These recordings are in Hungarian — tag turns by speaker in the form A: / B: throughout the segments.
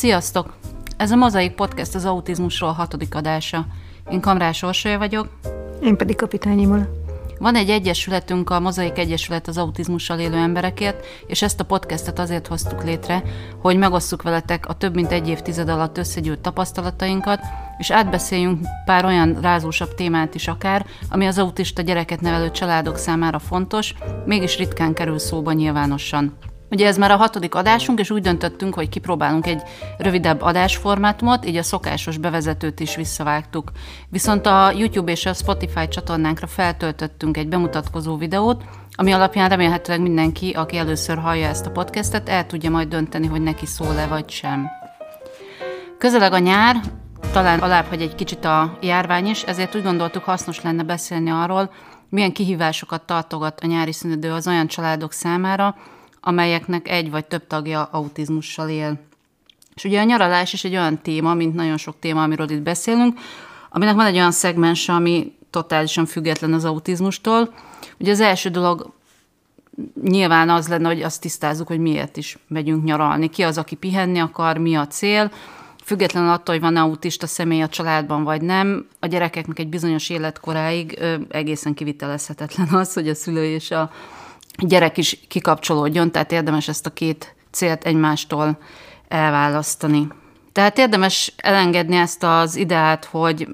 A: Sziasztok! Ez a Mozaik Podcast az autizmusról hatodik adása. Én Kamrás Orsolya vagyok.
B: Én pedig Kapitány Imola.
A: Van egy egyesületünk, a Mozaik Egyesület az autizmussal élő emberekért, és ezt a podcastet azért hoztuk létre, hogy megosszuk veletek a több mint egy évtized alatt összegyűlt tapasztalatainkat, és átbeszéljünk pár olyan rázósabb témát is akár, ami az autista gyereket nevelő családok számára fontos, mégis ritkán kerül szóba nyilvánosan. Ugye ez már a hatodik adásunk, és úgy döntöttünk, hogy kipróbálunk egy rövidebb adásformátumot, így a szokásos bevezetőt is visszavágtuk. Viszont a YouTube és a Spotify csatornánkra feltöltöttünk egy bemutatkozó videót, ami alapján remélhetőleg mindenki, aki először hallja ezt a podcastet, el tudja majd dönteni, hogy neki szól-e vagy sem. Közeleg a nyár, talán alább, hogy egy kicsit a járvány is, ezért úgy gondoltuk hasznos lenne beszélni arról, milyen kihívásokat tartogat a nyári szünidő az olyan családok számára, amelyeknek egy vagy több tagja autizmussal él. És ugye a nyaralás is egy olyan téma, mint nagyon sok téma, amiről itt beszélünk, aminek van egy olyan szegmens, ami totálisan független az autizmustól. Ugye az első dolog nyilván az lenne, hogy azt tisztázzuk, hogy miért is megyünk nyaralni. Ki az, aki pihenni akar, mi a cél, függetlenül attól, hogy van autista személy a családban, vagy nem, a gyerekeknek egy bizonyos életkoráig egészen kivitelezhetetlen az, hogy a szülő és a gyerek is kikapcsolódjon, tehát érdemes ezt a két célt egymástól elválasztani. Tehát érdemes elengedni ezt az ideát, hogy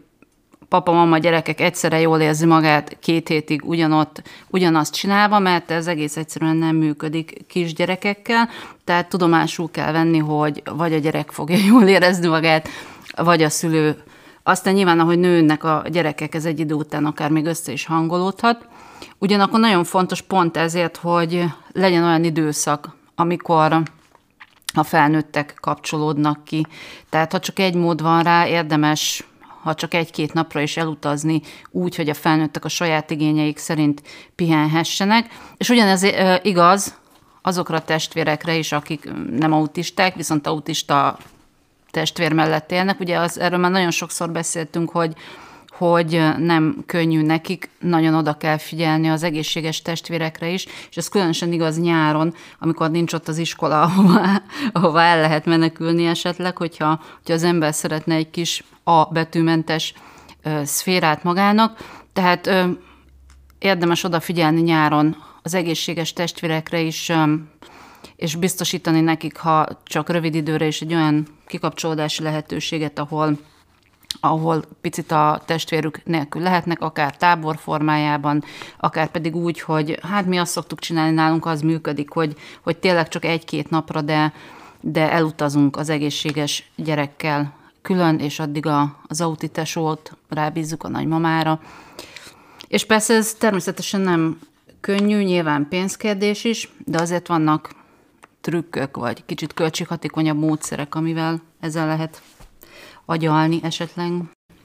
A: papa, mama, gyerekek egyszerre jól érzi magát két hétig ugyanott, ugyanazt csinálva, mert ez egész egyszerűen nem működik kisgyerekekkel, tehát tudomásul kell venni, hogy vagy a gyerek fogja jól érezni magát, vagy a szülő. Aztán nyilván, ahogy nőnek a gyerekek, ez egy idő után akár még össze is hangolódhat. Ugyanakkor nagyon fontos pont ezért, hogy legyen olyan időszak, amikor a felnőttek kapcsolódnak ki. Tehát ha csak egy mód van rá, érdemes ha csak egy-két napra is elutazni úgy, hogy a felnőttek a saját igényeik szerint pihenhessenek. És ugyanez igaz azokra a testvérekre is, akik nem autisták, viszont autista testvér mellett élnek. Ugye az, erről már nagyon sokszor beszéltünk, hogy hogy nem könnyű nekik, nagyon oda kell figyelni az egészséges testvérekre is, és ez különösen igaz nyáron, amikor nincs ott az iskola, ahova, ahova el lehet menekülni esetleg, hogyha, hogyha az ember szeretne egy kis A betűmentes szférát magának. Tehát ö, érdemes odafigyelni nyáron az egészséges testvérekre is, ö, és biztosítani nekik, ha csak rövid időre is egy olyan kikapcsolódási lehetőséget, ahol ahol picit a testvérük nélkül lehetnek, akár tábor formájában, akár pedig úgy, hogy hát mi azt szoktuk csinálni nálunk, az működik, hogy, hogy tényleg csak egy-két napra, de, de elutazunk az egészséges gyerekkel külön, és addig a, az autitesót rábízzuk a nagymamára. És persze ez természetesen nem könnyű, nyilván pénzkérdés is, de azért vannak trükkök, vagy kicsit költséghatékonyabb módszerek, amivel ezzel lehet agyalni esetleg?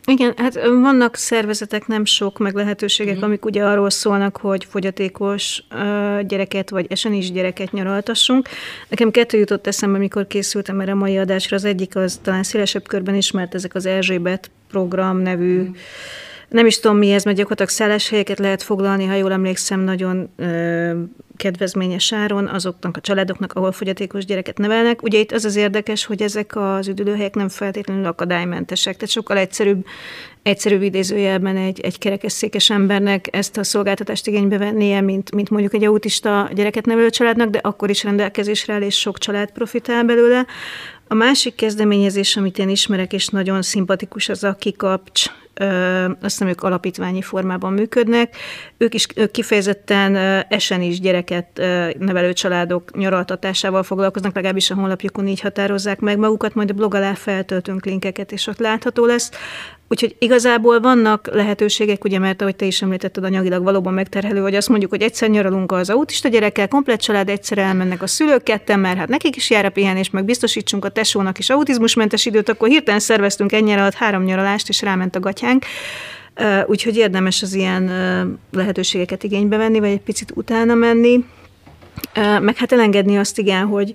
B: Igen, hát vannak szervezetek, nem sok, meg lehetőségek, mm. amik ugye arról szólnak, hogy fogyatékos gyereket, vagy esen is gyereket nyaraltassunk. Nekem kettő jutott eszembe, amikor készültem erre a mai adásra. Az egyik az talán szélesebb körben ismert, ezek az Erzsébet program nevű mm nem is tudom mi ez, mert gyakorlatilag szálláshelyeket lehet foglalni, ha jól emlékszem, nagyon ö, kedvezményes áron azoknak a családoknak, ahol fogyatékos gyereket nevelnek. Ugye itt az az érdekes, hogy ezek az üdülőhelyek nem feltétlenül akadálymentesek, tehát sokkal egyszerűbb, egyszerűbb idézőjelben egy, egy kerekesszékes embernek ezt a szolgáltatást igénybe vennie, mint, mint mondjuk egy autista gyereket nevelő családnak, de akkor is rendelkezésre áll, és sok család profitál belőle. A másik kezdeményezés, amit én ismerek, és nagyon szimpatikus, az a kikapcs azt hiszem ők alapítványi formában működnek. Ők is ők kifejezetten esen is gyereket nevelő családok nyaraltatásával foglalkoznak, legalábbis a honlapjukon így határozzák meg magukat, majd a blog alá feltöltünk linkeket, és ott látható lesz. Úgyhogy igazából vannak lehetőségek, ugye, mert ahogy te is említetted, anyagilag valóban megterhelő, hogy azt mondjuk, hogy egyszer nyaralunk az autista gyerekkel, komplet család egyszer elmennek a szülők ketten, mert hát nekik is jár a pihenés, meg biztosítsunk a tesónak is autizmusmentes időt, akkor hirtelen szerveztünk ennyi alatt három nyaralást, és ráment a gatyánk. Úgyhogy érdemes az ilyen lehetőségeket igénybe venni, vagy egy picit utána menni. Meg hát elengedni azt igen, hogy,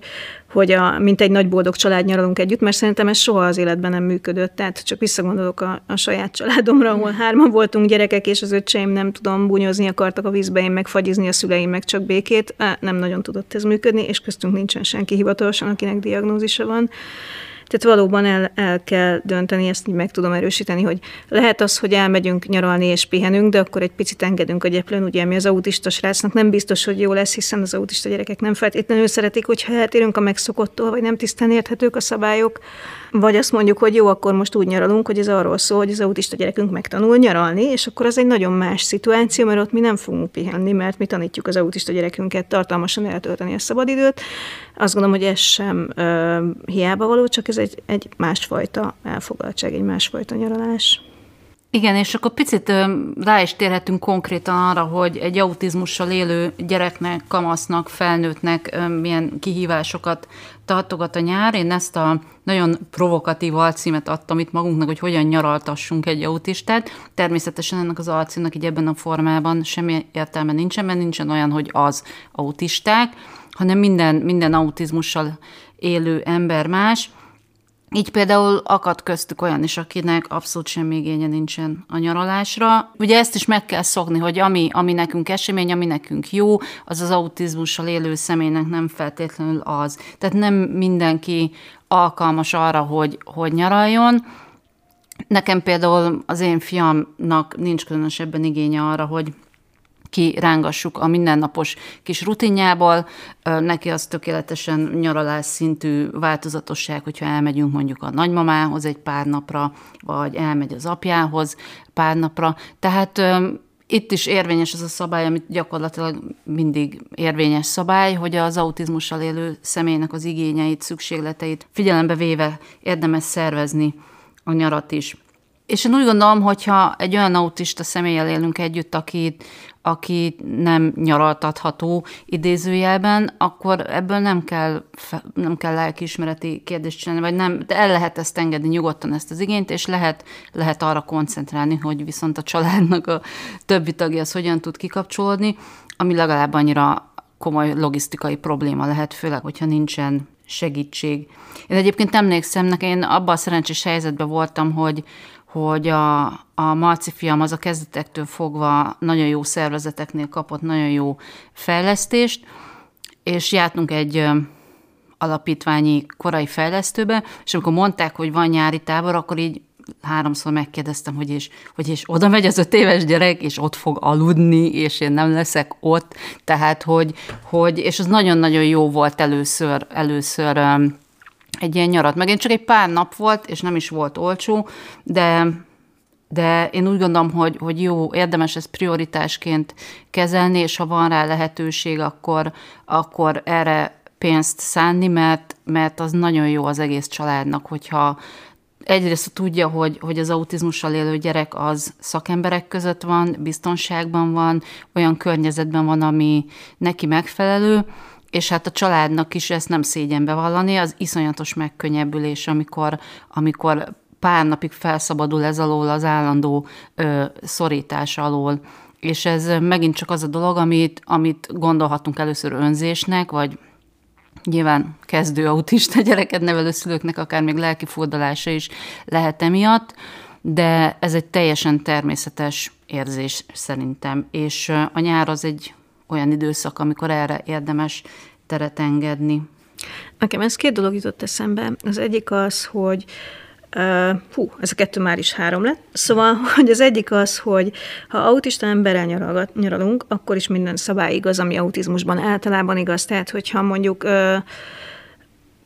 B: hogy a, mint egy nagy boldog család nyaralunk együtt, mert szerintem ez soha az életben nem működött. Tehát csak visszagondolok a, a saját családomra, ahol hárman voltunk gyerekek, és az öccseim nem tudom, bunyozni akartak a vízbe, én meg fagyizni a szüleim, meg csak békét. Nem nagyon tudott ez működni, és köztünk nincsen senki hivatalosan, akinek diagnózisa van. Tehát valóban el, el kell dönteni, ezt így meg tudom erősíteni, hogy lehet az, hogy elmegyünk nyaralni és pihenünk, de akkor egy picit engedünk a gyeplőn, ugye mi az autista srácnak nem biztos, hogy jó lesz, hiszen az autista gyerekek nem feltétlenül szeretik, hogyha eltérünk a megszokottól, vagy nem tisztán érthetők a szabályok, vagy azt mondjuk, hogy jó, akkor most úgy nyaralunk, hogy ez arról szól, hogy az autista gyerekünk megtanul nyaralni, és akkor az egy nagyon más szituáció, mert ott mi nem fogunk pihenni, mert mi tanítjuk az autista gyerekünket tartalmasan eltölteni a szabadidőt. Azt gondolom, hogy ez sem ö, hiába való, csak ez egy, egy másfajta elfoglaltság, egy másfajta nyaralás.
A: Igen, és akkor picit rá is térhetünk konkrétan arra, hogy egy autizmussal élő gyereknek, kamasznak, felnőttnek milyen kihívásokat tartogat a nyár. Én ezt a nagyon provokatív alcímet adtam itt magunknak, hogy hogyan nyaraltassunk egy autistát. Természetesen ennek az alcímnak így ebben a formában semmi értelme nincsen, mert nincsen olyan, hogy az autisták, hanem minden, minden autizmussal élő ember más. Így például akad köztük olyan is, akinek abszolút semmi igénye nincsen a nyaralásra. Ugye ezt is meg kell szokni, hogy ami, ami nekünk esemény, ami nekünk jó, az az autizmussal élő személynek nem feltétlenül az. Tehát nem mindenki alkalmas arra, hogy, hogy nyaraljon. Nekem például az én fiamnak nincs különösebben igénye arra, hogy kirángassuk a mindennapos kis rutinjából. Neki az tökéletesen nyaralás szintű változatosság, hogyha elmegyünk mondjuk a nagymamához egy pár napra, vagy elmegy az apjához pár napra. Tehát itt is érvényes az a szabály, amit gyakorlatilag mindig érvényes szabály, hogy az autizmussal élő személynek az igényeit, szükségleteit figyelembe véve érdemes szervezni a nyarat is. És én úgy gondolom, hogyha egy olyan autista személlyel élünk együtt, akit, aki nem nyaraltatható idézőjelben, akkor ebből nem kell, nem kell lelkiismereti kérdést csinálni, vagy nem, de el lehet ezt engedni nyugodtan ezt az igényt, és lehet, lehet arra koncentrálni, hogy viszont a családnak a többi tagja az hogyan tud kikapcsolódni, ami legalább annyira komoly logisztikai probléma lehet, főleg, hogyha nincsen segítség. Én egyébként emlékszem, nekem én abban a szerencsés helyzetben voltam, hogy, hogy a, a Marci fiam az a kezdetektől fogva nagyon jó szervezeteknél kapott nagyon jó fejlesztést, és jártunk egy alapítványi korai fejlesztőbe, és amikor mondták, hogy van nyári tábor, akkor így háromszor megkérdeztem, hogy és, hogy és oda megy az öt éves gyerek, és ott fog aludni, és én nem leszek ott. Tehát, hogy, hogy és az nagyon-nagyon jó volt először, először egy ilyen nyarat. Meg én csak egy pár nap volt, és nem is volt olcsó, de, de én úgy gondolom, hogy, hogy jó, érdemes ezt prioritásként kezelni, és ha van rá lehetőség, akkor, akkor erre pénzt szánni, mert, mert az nagyon jó az egész családnak, hogyha egyrészt tudja, hogy, hogy az autizmussal élő gyerek az szakemberek között van, biztonságban van, olyan környezetben van, ami neki megfelelő, és hát a családnak is ezt nem szégyen bevallani, az iszonyatos megkönnyebbülés, amikor, amikor pár napig felszabadul ez alól az állandó ö, szorítás alól. És ez megint csak az a dolog, amit, amit gondolhatunk először önzésnek, vagy nyilván kezdő autista gyereket nevelő szülőknek akár még lelki fordalása is lehet emiatt, de ez egy teljesen természetes érzés szerintem, és a nyár az egy olyan időszak, amikor erre érdemes teret engedni.
B: Nekem ez két dolog jutott eszembe. Az egyik az, hogy Uh, hú, ez a kettő már is három lett. Szóval, hogy az egyik az, hogy ha autista emberrel nyaralunk, akkor is minden szabály igaz, ami autizmusban általában igaz. Tehát, hogyha mondjuk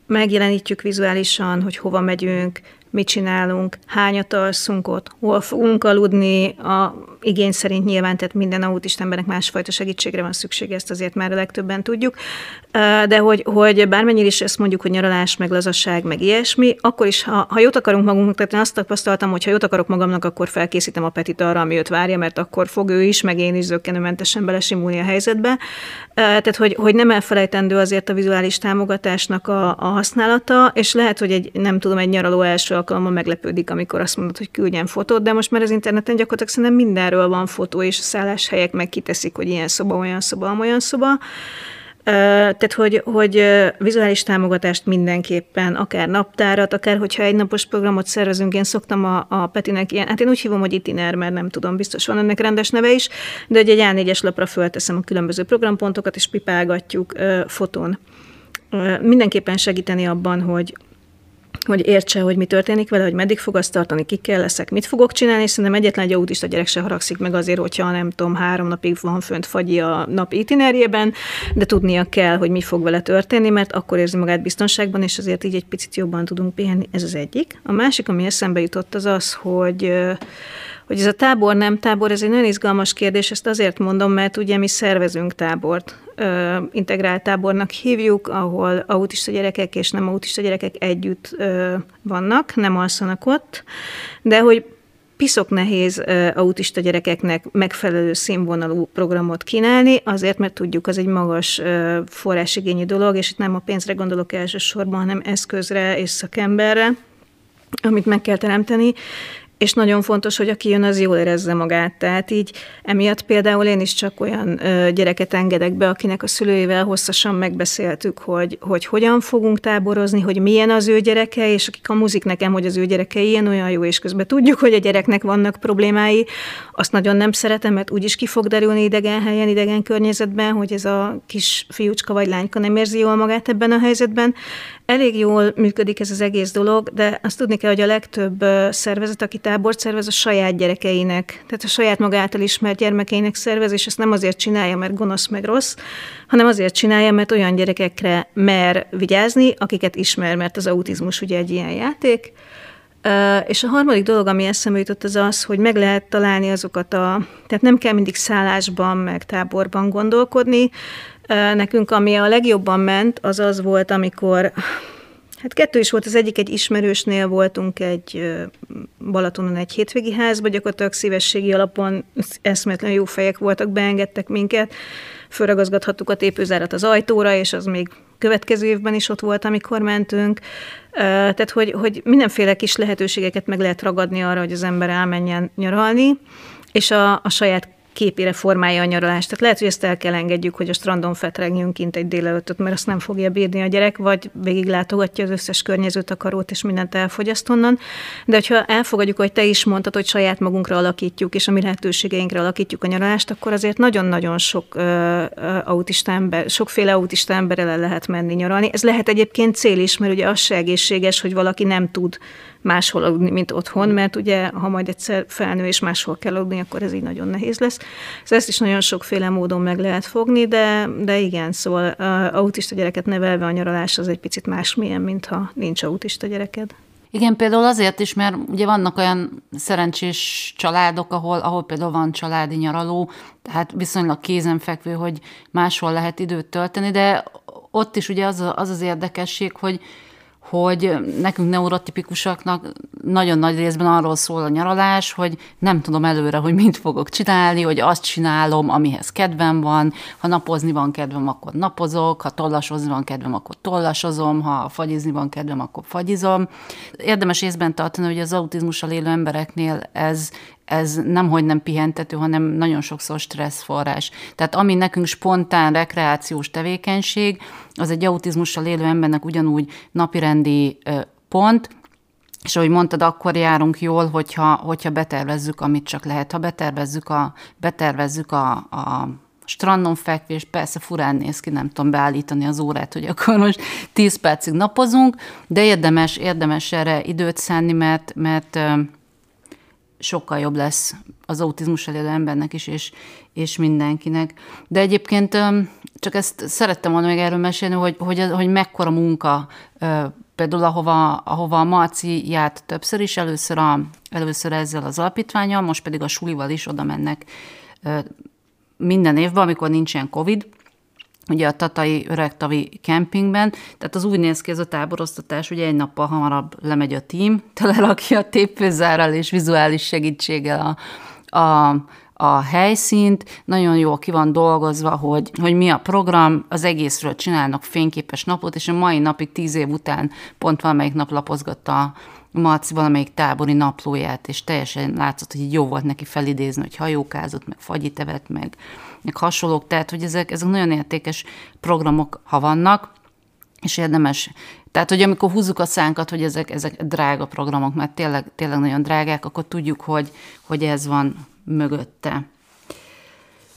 B: megjelenítjük vizuálisan, hogy hova megyünk, mit csinálunk, hányat alszunk ott, hol fogunk aludni, a igény szerint nyilván, tehát minden autista embernek másfajta segítségre van szüksége, ezt azért már a legtöbben tudjuk, de hogy, hogy bármennyire is ezt mondjuk, hogy nyaralás, meg lazasság, meg ilyesmi, akkor is, ha, ha jót akarunk magunknak, tehát én azt tapasztaltam, hogy ha jót akarok magamnak, akkor felkészítem a Petit arra, ami őt várja, mert akkor fog ő is, meg én is zöggenőmentesen belesimulni a helyzetbe. Tehát, hogy, hogy nem elfelejtendő azért a vizuális támogatásnak a, a használata, és lehet, hogy egy, nem tudom, egy nyaraló első alkalommal meglepődik, amikor azt mondod, hogy küldjen fotót, de most már az interneten gyakorlatilag szerintem mindenről van fotó, és a szálláshelyek meg kiteszik, hogy ilyen szoba, olyan szoba, olyan szoba. Tehát, hogy, hogy vizuális támogatást mindenképpen, akár naptárat, akár hogyha egy napos programot szervezünk, én szoktam a, a Petinek ilyen, hát én úgy hívom, hogy itiner, mert nem tudom, biztos van ennek rendes neve is, de hogy egy A4-es lapra fölteszem a különböző programpontokat, és pipálgatjuk fotón. Mindenképpen segíteni abban, hogy hogy értse, hogy mi történik vele, hogy meddig fog azt tartani, kikkel leszek, mit fogok csinálni, és szerintem egyetlen egy autista gyerek se haragszik meg azért, hogyha nem tudom, három napig van fönt fagyi a nap itinerjében, de tudnia kell, hogy mi fog vele történni, mert akkor érzi magát biztonságban, és azért így egy picit jobban tudunk pihenni. Ez az egyik. A másik, ami eszembe jutott, az az, hogy hogy ez a tábor nem tábor, ez egy nagyon izgalmas kérdés, ezt azért mondom, mert ugye mi szervezünk tábort, ö, integrált tábornak hívjuk, ahol autista gyerekek és nem autista gyerekek együtt ö, vannak, nem alszanak ott, de hogy piszok nehéz autista gyerekeknek megfelelő színvonalú programot kínálni, azért, mert tudjuk, az egy magas forrásigényű dolog, és itt nem a pénzre gondolok elsősorban, hanem eszközre és szakemberre, amit meg kell teremteni, és nagyon fontos, hogy aki jön, az jól érezze magát. Tehát így emiatt például én is csak olyan ö, gyereket engedek be, akinek a szülőivel hosszasan megbeszéltük, hogy, hogy hogyan fogunk táborozni, hogy milyen az ő gyereke, és akik muzik nekem, hogy az ő gyereke ilyen olyan jó, és közben tudjuk, hogy a gyereknek vannak problémái, azt nagyon nem szeretem, mert úgyis ki fog derülni idegen helyen, idegen környezetben, hogy ez a kis fiúcska vagy lányka nem érzi jól magát ebben a helyzetben. Elég jól működik ez az egész dolog, de azt tudni kell, hogy a legtöbb szervezet, aki tábort szervez, a saját gyerekeinek, tehát a saját maga által ismert gyermekeinek szervez, és ezt nem azért csinálja, mert gonosz meg rossz, hanem azért csinálja, mert olyan gyerekekre mer vigyázni, akiket ismer, mert az autizmus ugye egy ilyen játék. És a harmadik dolog, ami eszembe jutott, az az, hogy meg lehet találni azokat a... Tehát nem kell mindig szállásban, meg táborban gondolkodni, Nekünk, ami a legjobban ment, az az volt, amikor Hát kettő is volt, az egyik egy ismerősnél voltunk egy Balatonon egy hétvégi házba, gyakorlatilag szívességi alapon eszmetlen jó fejek voltak, beengedtek minket, fölragazgathattuk a tépőzárat az ajtóra, és az még következő évben is ott volt, amikor mentünk. Tehát, hogy, hogy mindenféle kis lehetőségeket meg lehet ragadni arra, hogy az ember elmenjen nyaralni, és a, a saját képére formálja a nyaralást. Tehát lehet, hogy ezt el kell engedjük, hogy a strandon fetregjünk kint egy délelőttöt, mert azt nem fogja bírni a gyerek, vagy végig látogatja az összes környezőtakarót, és mindent elfogyaszt onnan. De hogyha elfogadjuk, hogy te is mondtad, hogy saját magunkra alakítjuk, és a mi lehetőségeinkre alakítjuk a nyaralást, akkor azért nagyon-nagyon sok uh, autista ember, sokféle autista emberrel lehet menni nyaralni. Ez lehet egyébként cél is, mert ugye az se egészséges, hogy valaki nem tud máshol aludni, mint otthon, mert ugye, ha majd egyszer felnő és máshol kell aludni, akkor ez így nagyon nehéz lesz. Szóval ezt is nagyon sokféle módon meg lehet fogni, de, de igen, szóval autista gyereket nevelve a nyaralás az egy picit másmilyen, mint ha nincs autista gyereked.
A: Igen, például azért is, mert ugye vannak olyan szerencsés családok, ahol, ahol például van családi nyaraló, tehát viszonylag kézenfekvő, hogy máshol lehet időt tölteni, de ott is ugye az az, az érdekesség, hogy hogy nekünk neurotipikusaknak nagyon nagy részben arról szól a nyaralás, hogy nem tudom előre, hogy mit fogok csinálni, hogy azt csinálom, amihez kedvem van, ha napozni van kedvem, akkor napozok, ha tollasozni van kedvem, akkor tollasozom, ha fagyizni van kedvem, akkor fagyizom. Érdemes észben tartani, hogy az autizmussal élő embereknél ez ez nem hogy nem pihentető, hanem nagyon sokszor stresszforrás. Tehát ami nekünk spontán rekreációs tevékenység, az egy autizmussal élő embernek ugyanúgy napirendi pont, és ahogy mondtad, akkor járunk jól, hogyha, hogyha betervezzük, amit csak lehet. Ha betervezzük a, betervezzük a, a strandon fekvés, persze furán néz ki, nem tudom beállítani az órát, hogy akkor most 10 percig napozunk, de érdemes, érdemes erre időt szánni, mert, mert sokkal jobb lesz az autizmus élő embernek is, és, és mindenkinek. De egyébként csak ezt szerettem volna még erről mesélni, hogy, hogy, hogy mekkora munka például ahova, ahova a Marci járt többször is, először, a, először ezzel az alapítványal, most pedig a sulival is oda mennek minden évben, amikor nincsen Covid, ugye a Tatai Öregtavi kempingben, tehát az úgy néz ki ez a táborosztatás, hogy egy nappal hamarabb lemegy a tím, telerakja a tépőzárral és vizuális segítséggel a, a, a helyszínt, nagyon jól ki van dolgozva, hogy, hogy mi a program, az egészről csinálnak fényképes napot, és a mai napig tíz év után pont valamelyik nap lapozgatta Marci valamelyik tábori naplóját, és teljesen látszott, hogy jó volt neki felidézni, hogy hajókázott, meg fagyit evett, meg, meg hasonlók, tehát hogy ezek, ezek nagyon értékes programok, ha vannak, és érdemes. Tehát, hogy amikor húzzuk a szánkat, hogy ezek, ezek drága programok, mert tényleg, tényleg nagyon drágák, akkor tudjuk, hogy, hogy ez van mögötte.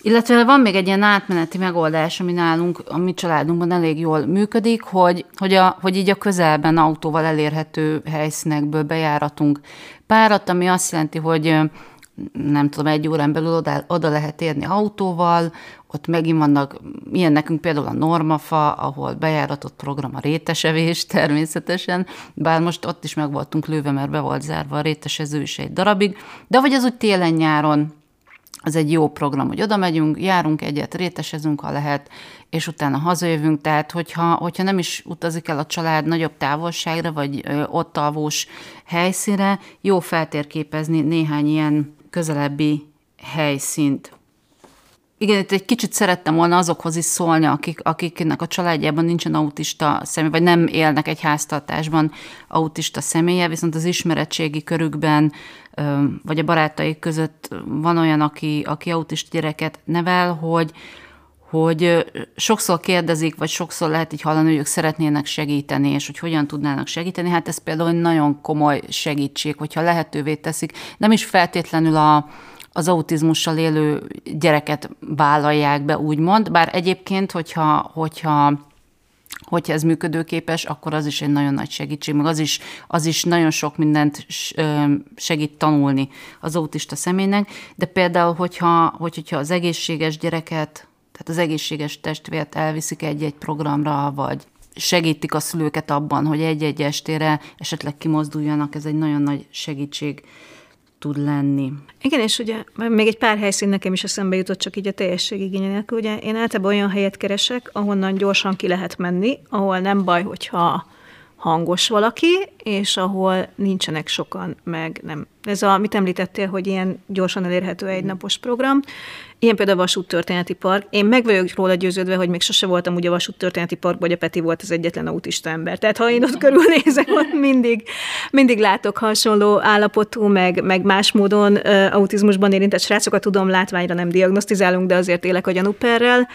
A: Illetve van még egy ilyen átmeneti megoldás, ami nálunk, a mi családunkban elég jól működik, hogy, hogy, a, hogy így a közelben autóval elérhető helyszínekből bejáratunk párat, ami azt jelenti, hogy nem tudom, egy órán belül oda, oda lehet érni autóval, ott megint vannak, ilyen nekünk például a Normafa, ahol bejáratott program a rétesevés természetesen, bár most ott is meg voltunk lőve, mert be volt zárva a rétesező is egy darabig, de vagy az úgy télen-nyáron az egy jó program, hogy oda megyünk, járunk egyet, rétesezünk, ha lehet, és utána hazajövünk, tehát hogyha, hogyha nem is utazik el a család nagyobb távolságra, vagy ott alvós helyszínre, jó feltérképezni néhány ilyen közelebbi helyszínt. Igen, itt egy kicsit szerettem volna azokhoz is szólni, akik, akiknek a családjában nincsen autista személy, vagy nem élnek egy háztartásban autista személye, viszont az ismeretségi körükben, vagy a barátaik között van olyan, aki, aki autista gyereket nevel, hogy, hogy sokszor kérdezik, vagy sokszor lehet így hallani, hogy ők szeretnének segíteni, és hogy hogyan tudnának segíteni. Hát ez például egy nagyon komoly segítség, hogyha lehetővé teszik. Nem is feltétlenül a, az autizmussal élő gyereket vállalják be, úgymond, bár egyébként, hogyha, hogyha hogyha ez működőképes, akkor az is egy nagyon nagy segítség, meg az is, az is nagyon sok mindent segít tanulni az autista személynek, de például, hogyha, hogyha az egészséges gyereket tehát az egészséges testvért elviszik egy-egy programra, vagy segítik a szülőket abban, hogy egy-egy estére esetleg kimozduljanak, ez egy nagyon nagy segítség tud lenni.
B: Igen, és ugye még egy pár helyszín nekem is eszembe jutott, csak így a teljesség igénye nélkül. Ugye én általában olyan helyet keresek, ahonnan gyorsan ki lehet menni, ahol nem baj, hogyha hangos valaki, és ahol nincsenek sokan, meg nem. Ez a, mit említettél, hogy ilyen gyorsan elérhető egy napos program, Ilyen például a Vasúttörténeti Park. Én meg vagyok róla győződve, hogy még sose voltam ugye a Vasúttörténeti Parkban, hogy a Peti volt az egyetlen autista ember. Tehát ha én ott körülnézek, ott mindig, mindig látok hasonló állapotú, meg, meg más módon uh, autizmusban érintett srácokat tudom, látványra nem diagnosztizálunk, de azért élek a gyanúperrel.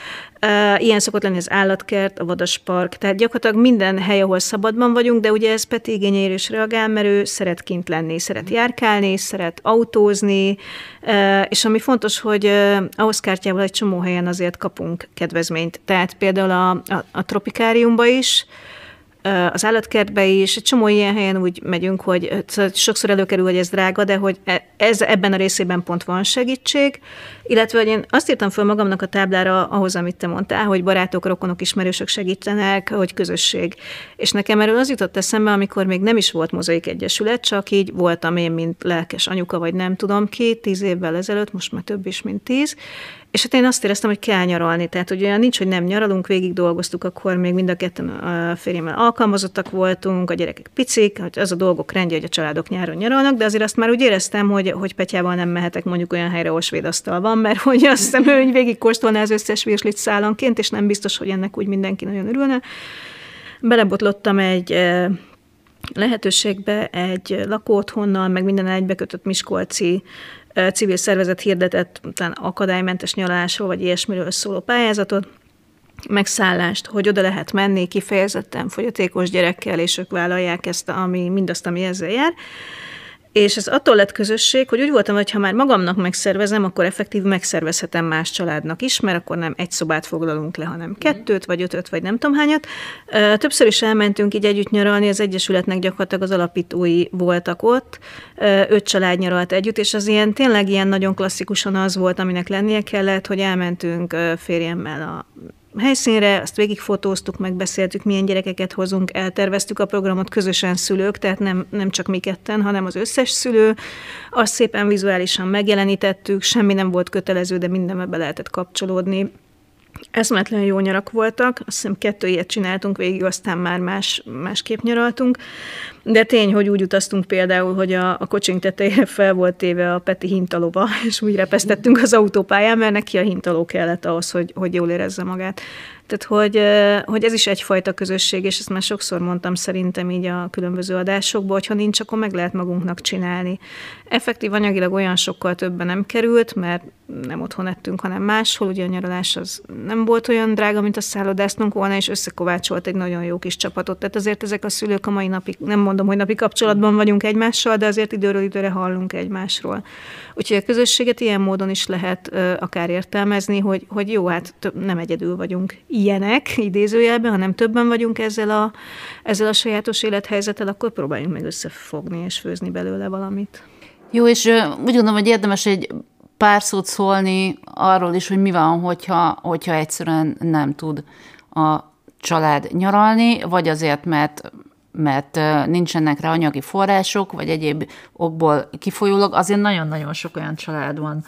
B: Ilyen szokott lenni az állatkert, a vadaspark, tehát gyakorlatilag minden hely, ahol szabadban vagyunk, de ugye ez Peti igényeire is reagál, mert ő szeret kint lenni, szeret járkálni, szeret autózni, és ami fontos, hogy ahhoz kártyával egy csomó helyen azért kapunk kedvezményt. Tehát például a, a, a tropikáriumba is, az állatkertbe is, egy csomó ilyen helyen úgy megyünk, hogy szóval sokszor előkerül, hogy ez drága, de hogy e, ez, ebben a részében pont van segítség, illetve hogy én azt írtam föl magamnak a táblára ahhoz, amit te mondtál, hogy barátok, rokonok, ismerősök segítenek, hogy közösség. És nekem erről az jutott eszembe, amikor még nem is volt mozaik egyesület, csak így voltam én, mint lelkes anyuka, vagy nem tudom ki, tíz évvel ezelőtt, most már több is, mint tíz, és hát én azt éreztem, hogy kell nyaralni. Tehát, hogy olyan nincs, hogy nem nyaralunk, végig dolgoztuk, akkor még mind a ketten a férjemmel alkalmazottak voltunk, a gyerekek picik, hogy az a dolgok rendje, hogy a családok nyáron nyaralnak, de azért azt már úgy éreztem, hogy, hogy Petyával nem mehetek mondjuk olyan helyre, ahol svéd van, mert hogy azt hiszem, hogy végig kóstolná az összes virslit szállanként, és nem biztos, hogy ennek úgy mindenki nagyon örülne. Belebotlottam egy lehetőségbe egy lakóotthonnal, meg minden egybekötött Miskolci civil szervezet hirdetett után akadálymentes nyaralásról, vagy ilyesmiről szóló pályázatot, megszállást, hogy oda lehet menni kifejezetten fogyatékos gyerekkel, és ők vállalják ezt, ami, mindazt, ami ezzel jár. És ez attól lett közösség, hogy úgy voltam, hogy ha már magamnak megszervezem, akkor effektív megszervezhetem más családnak is, mert akkor nem egy szobát foglalunk le, hanem kettőt, vagy ötöt, vagy nem tudom hányat. Többször is elmentünk így együtt nyaralni, az Egyesületnek gyakorlatilag az alapítói voltak ott, öt család nyaralt együtt, és az ilyen tényleg ilyen nagyon klasszikusan az volt, aminek lennie kellett, hogy elmentünk férjemmel a helyszínre, azt végigfotóztuk, megbeszéltük, milyen gyerekeket hozunk, elterveztük a programot közösen szülők, tehát nem, nem csak mi ketten, hanem az összes szülő. Azt szépen vizuálisan megjelenítettük, semmi nem volt kötelező, de mindenbe be lehetett kapcsolódni. Eszmetlen jó nyarak voltak, azt hiszem kettő ilyet csináltunk végig, aztán már más, másképp nyaraltunk. De tény, hogy úgy utaztunk például, hogy a, a kocsink tetejére fel volt téve a Peti hintalóba, és úgy repesztettünk az autópályán, mert neki a hintaló kellett ahhoz, hogy, hogy jól érezze magát. Tehát, hogy, hogy ez is egyfajta közösség, és ezt már sokszor mondtam szerintem így a különböző adásokban, hogy ha nincs, akkor meg lehet magunknak csinálni. Effektív anyagilag olyan sokkal többen nem került, mert nem otthon ettünk, hanem máshol, ugye a nyaralás az nem volt olyan drága, mint a szállodáztunk volna, és összekovácsolt egy nagyon jó kis csapatot. Tehát azért ezek a szülők a mai napig, nem mondom, hogy napi kapcsolatban vagyunk egymással, de azért időről időre hallunk egymásról. Úgyhogy a közösséget ilyen módon is lehet akár értelmezni, hogy, hogy jó, hát nem egyedül vagyunk ilyenek, idézőjelben, hanem többen vagyunk ezzel a, ezzel a sajátos élethelyzettel, akkor próbáljunk meg összefogni és főzni belőle valamit.
A: Jó, és úgy gondolom, hogy érdemes egy pár szót szólni arról is, hogy mi van, hogyha, hogyha egyszerűen nem tud a család nyaralni, vagy azért, mert mert nincsenek rá anyagi források, vagy egyéb okból kifolyólag, azért nagyon-nagyon sok olyan család van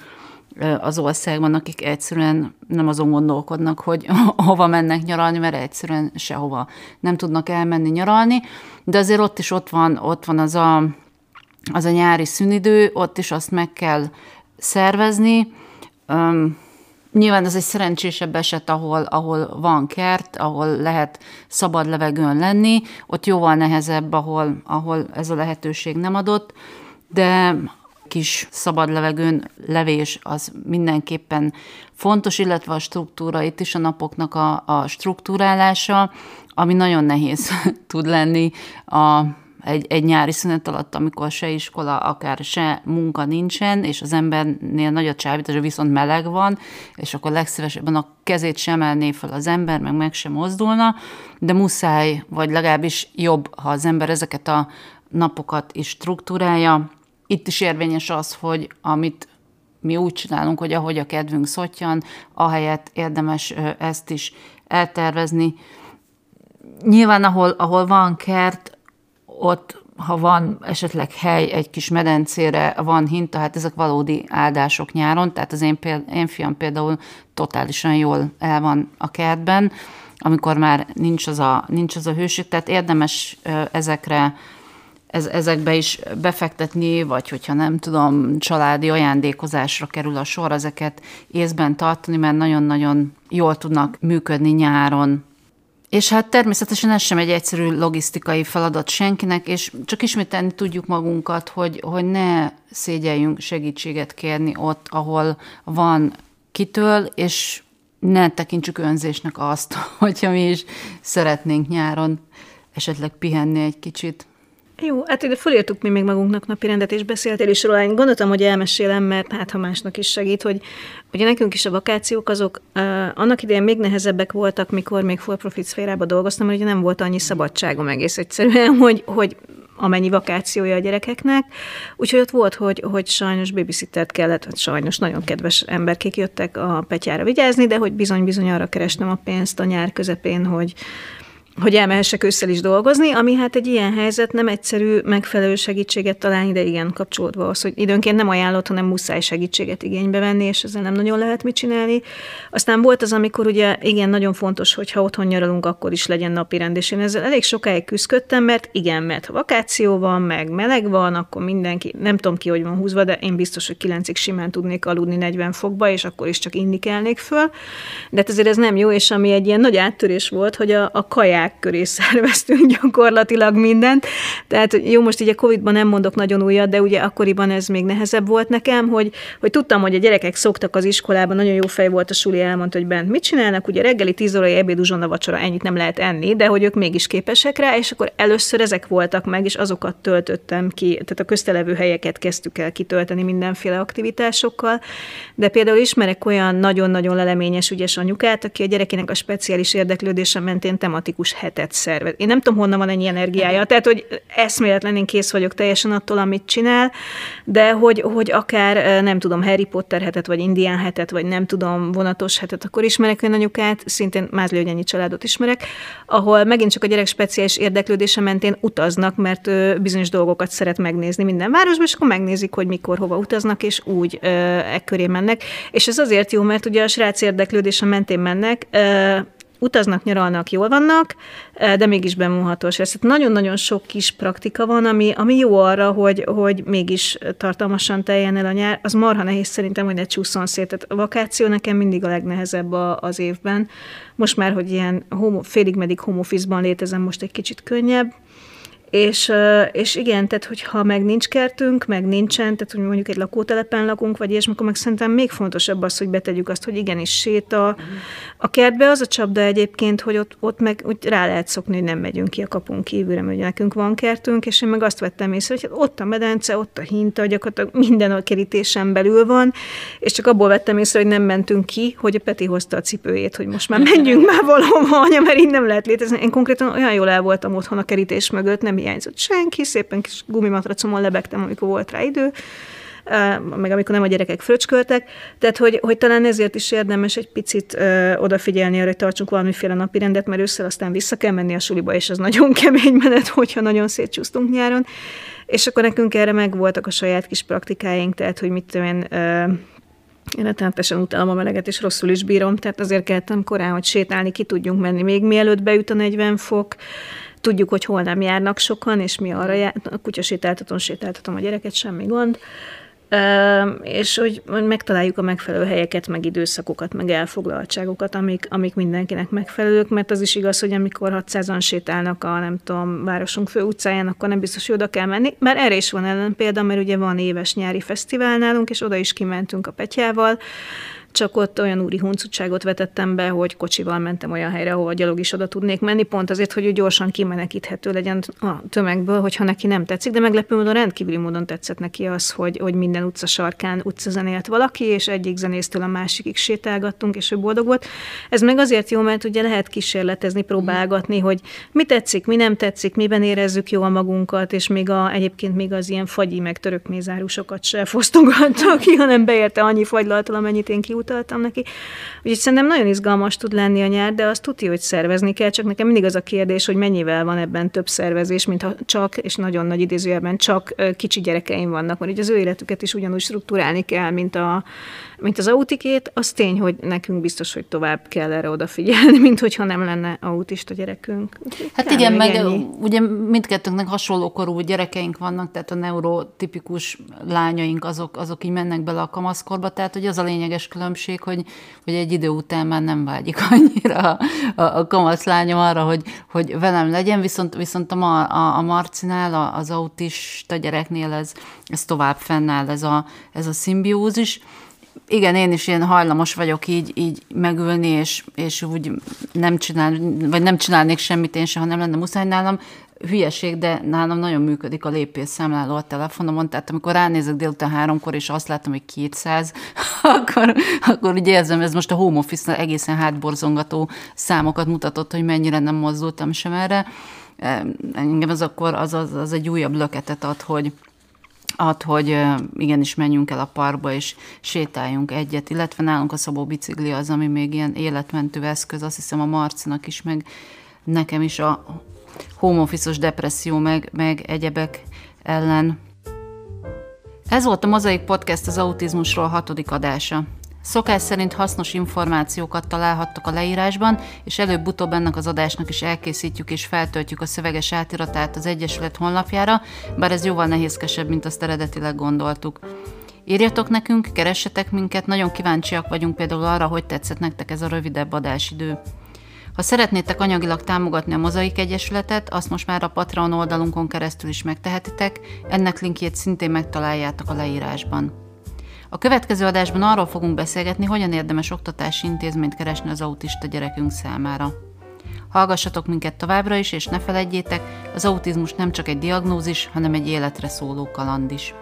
A: az országban, akik egyszerűen nem azon gondolkodnak, hogy hova mennek nyaralni, mert egyszerűen sehova nem tudnak elmenni nyaralni, de azért ott is ott van, ott van az a, az a nyári szünidő, ott is azt meg kell szervezni. Um, nyilván ez egy szerencsésebb eset, ahol, ahol van kert, ahol lehet szabad levegőn lenni, ott jóval nehezebb, ahol, ahol ez a lehetőség nem adott, de kis szabad levegőn levés az mindenképpen fontos, illetve a struktúra, itt is a napoknak a, a struktúrálása, ami nagyon nehéz tud lenni a egy, egy nyári szünet alatt, amikor se iskola, akár se munka nincsen, és az embernél nagy a csábítás, viszont meleg van, és akkor legszívesebben a kezét sem emelné fel az ember, meg meg sem mozdulna, de muszáj, vagy legalábbis jobb, ha az ember ezeket a napokat is struktúrálja. Itt is érvényes az, hogy amit mi úgy csinálunk, hogy ahogy a kedvünk szottyan, ahelyett érdemes ezt is eltervezni. Nyilván, ahol, ahol van kert, ott, ha van esetleg hely egy kis medencére, van hinta, hát ezek valódi áldások nyáron, tehát az én, péld, én fiam például totálisan jól el van a kertben, amikor már nincs az a, nincs az a hőség, tehát érdemes ezekre ez, ezekbe is befektetni, vagy hogyha nem tudom, családi ajándékozásra kerül a sor, ezeket észben tartani, mert nagyon-nagyon jól tudnak működni nyáron. És hát természetesen ez sem egy egyszerű logisztikai feladat senkinek, és csak ismételni tudjuk magunkat, hogy, hogy ne szégyeljünk segítséget kérni ott, ahol van kitől, és ne tekintsük önzésnek azt, hogyha mi is szeretnénk nyáron esetleg pihenni egy kicsit.
B: Jó, hát ide fölírtuk mi még magunknak napi rendet, és beszéltél is róla. Én gondoltam, hogy elmesélem, mert hát ha másnak is segít, hogy ugye nekünk is a vakációk azok uh, annak idején még nehezebbek voltak, mikor még full profit szférában dolgoztam, mert ugye nem volt annyi szabadságom egész egyszerűen, hogy, hogy amennyi vakációja a gyerekeknek. Úgyhogy ott volt, hogy, hogy sajnos babysittert kellett, vagy sajnos nagyon kedves emberkék jöttek a petyára vigyázni, de hogy bizony-bizony arra kerestem a pénzt a nyár közepén, hogy, hogy elmehessek ősszel is dolgozni, ami hát egy ilyen helyzet nem egyszerű megfelelő segítséget találni, de igen, kapcsolódva az, hogy időnként nem ajánlott, hanem muszáj segítséget igénybe venni, és ezzel nem nagyon lehet mit csinálni. Aztán volt az, amikor ugye igen, nagyon fontos, hogy ha otthon nyaralunk, akkor is legyen napi rend, és én ezzel elég sokáig küzdöttem, mert igen, mert ha vakáció van, meg meleg van, akkor mindenki, nem tudom ki, hogy van húzva, de én biztos, hogy kilencig simán tudnék aludni 40 fokba, és akkor is csak indikelnék föl. De hát azért ez nem jó, és ami egy ilyen nagy áttörés volt, hogy a, a kaják diák köré szerveztünk gyakorlatilag mindent. Tehát jó, most így a Covid-ban nem mondok nagyon újat, de ugye akkoriban ez még nehezebb volt nekem, hogy, hogy tudtam, hogy a gyerekek szoktak az iskolában, nagyon jó fej volt a suli, elmondta, hogy bent mit csinálnak, ugye reggeli 10 órai ebéd, uzsonna, vacsora, ennyit nem lehet enni, de hogy ők mégis képesek rá, és akkor először ezek voltak meg, és azokat töltöttem ki, tehát a köztelevő helyeket kezdtük el kitölteni mindenféle aktivitásokkal, de például ismerek olyan nagyon-nagyon leleményes, ügyes anyukát, aki a gyerekének a speciális érdeklődése mentén tematikus hetet szervez. Én nem tudom, honnan van ennyi energiája, tehát, hogy eszméletlen én kész vagyok teljesen attól, amit csinál, de hogy, hogy akár, nem tudom, Harry Potter hetet, vagy Indián hetet, vagy nem tudom, vonatos hetet, akkor ismerek olyan anyukát, szintén Mázli ennyi családot ismerek, ahol megint csak a gyerek speciális érdeklődése mentén utaznak, mert bizonyos dolgokat szeret megnézni minden városban, és akkor megnézik, hogy mikor, hova utaznak, és úgy e köré mennek. És ez azért jó, mert ugye a srác érdeklődése mentén mennek, utaznak, nyaralnak, jól vannak, de mégis bemúhatós. Ez nagyon-nagyon sok kis praktika van, ami, ami jó arra, hogy, hogy mégis tartalmasan teljen el a nyár. Az marha nehéz szerintem, hogy ne csúszon szét. Tehát a vakáció nekem mindig a legnehezebb a, az évben. Most már, hogy ilyen homo, félig meddig home létezem, most egy kicsit könnyebb, És, és igen, tehát hogyha meg nincs kertünk, meg nincsen, tehát hogy mondjuk egy lakótelepen lakunk, vagy és akkor meg szerintem még fontosabb az, hogy betegyük azt, hogy igenis séta. A kertbe az a csapda egyébként, hogy ott, ott meg úgy rá lehet szokni, hogy nem megyünk ki a kapunk kívülre, mert nekünk van kertünk, és én meg azt vettem észre, hogy ott a medence, ott a hinta, gyakorlatilag minden a kerítésen belül van, és csak abból vettem észre, hogy nem mentünk ki, hogy a Peti hozta a cipőjét, hogy most már menjünk már valahova, anya, mert így nem lehet létezni. Én konkrétan olyan jól el voltam otthon a kerítés mögött, nem hiányzott senki, szépen kis gumimatracomon lebegtem, amikor volt rá idő, meg amikor nem a gyerekek fröcsköltek. Tehát, hogy, hogy talán ezért is érdemes egy picit ö, odafigyelni arra, hogy tartsunk valamiféle napi rendet, mert ősszel aztán vissza kell menni a suliba, és az nagyon kemény menet, hogyha nagyon szétcsúsztunk nyáron. És akkor nekünk erre meg voltak a saját kis praktikáink, tehát, hogy mit tudom én, ö, én rettenetesen utálom a meleget, és rosszul is bírom, tehát azért keltem korán, hogy sétálni ki tudjunk menni, még mielőtt beüt a 40 fok, Tudjuk, hogy hol nem járnak sokan, és mi arra jár, a kutya sétáltatom, sétáltatom a gyereket, semmi gond és hogy megtaláljuk a megfelelő helyeket, meg időszakokat, meg elfoglaltságokat, amik, amik mindenkinek megfelelők, mert az is igaz, hogy amikor 600-an sétálnak a, nem tudom, városunk fő utcáján, akkor nem biztos, hogy oda kell menni. Már erre is van ellen példa, mert ugye van éves nyári fesztivál nálunk, és oda is kimentünk a Petyával, csak ott olyan úri huncutságot vetettem be, hogy kocsival mentem olyan helyre, ahol gyalog is oda tudnék menni, pont azért, hogy ő gyorsan kimenekíthető legyen a tömegből, hogyha neki nem tetszik, de meglepő módon rendkívüli módon tetszett neki az, hogy, hogy minden utca sarkán utcazenélt valaki, és egyik zenésztől a másikig sétálgattunk, és ő boldog volt. Ez meg azért jó, mert ugye lehet kísérletezni, próbálgatni, hogy mi tetszik, mi nem tetszik, miben érezzük jól magunkat, és még a, egyébként még az ilyen fagyi meg török mézárusokat se fosztogatta ki, hanem beérte annyi fagylaltal, amennyit én ki utaltam neki. Úgyhogy szerintem nagyon izgalmas tud lenni a nyár, de azt tudja, hogy szervezni kell, csak nekem mindig az a kérdés, hogy mennyivel van ebben több szervezés, mint ha csak, és nagyon nagy idézőjelben csak kicsi gyerekeim vannak, mert ugye az ő életüket is ugyanúgy struktúrálni kell, mint a mint az autikét, az tény, hogy nekünk biztos, hogy tovább kell erre odafigyelni, mint hogyha nem lenne autista gyerekünk.
A: Hát kell igen, meg ennyi. ugye mindkettőnknek hasonló korú gyerekeink vannak, tehát a neurotipikus lányaink azok, azok így mennek bele a kamaszkorba, tehát hogy az a lényeges különbség, hogy, hogy egy idő után már nem vágyik annyira a, a, a kamasz lányom arra, hogy, hogy velem legyen, viszont, viszont a, a, a Marcinál, az autista gyereknél ez, ez tovább fennáll, ez a, ez a szimbiózis, igen, én is ilyen hajlamos vagyok így, így megülni, és, és úgy nem csinál, vagy nem csinálnék semmit én se, ha nem lenne muszáj nálam. Hülyeség, de nálam nagyon működik a lépés számláló a telefonomon, tehát amikor ránézek délután háromkor, és azt látom, hogy 200, akkor, akkor úgy érzem, ez most a home office egészen hátborzongató számokat mutatott, hogy mennyire nem mozdultam sem erre. Engem az akkor az, az, az egy újabb löketet ad, hogy, ad, hogy igenis menjünk el a parkba, és sétáljunk egyet, illetve nálunk a Szabó bicikli az, ami még ilyen életmentő eszköz, azt hiszem a Marcinak is, meg nekem is a home depresszió, meg, meg egyebek ellen. Ez volt a Mozaik Podcast az autizmusról hatodik adása. Szokás szerint hasznos információkat találhattok a leírásban, és előbb-utóbb ennek az adásnak is elkészítjük és feltöltjük a szöveges átiratát az Egyesület honlapjára, bár ez jóval nehézkesebb, mint azt eredetileg gondoltuk. Írjatok nekünk, keressetek minket, nagyon kíváncsiak vagyunk például arra, hogy tetszett nektek ez a rövidebb adásidő. Ha szeretnétek anyagilag támogatni a Mozaik Egyesületet, azt most már a Patreon oldalunkon keresztül is megtehetitek, ennek linkjét szintén megtaláljátok a leírásban. A következő adásban arról fogunk beszélgetni, hogyan érdemes oktatási intézményt keresni az autista gyerekünk számára. Hallgassatok minket továbbra is, és ne felejtjétek, az autizmus nem csak egy diagnózis, hanem egy életre szóló kaland is.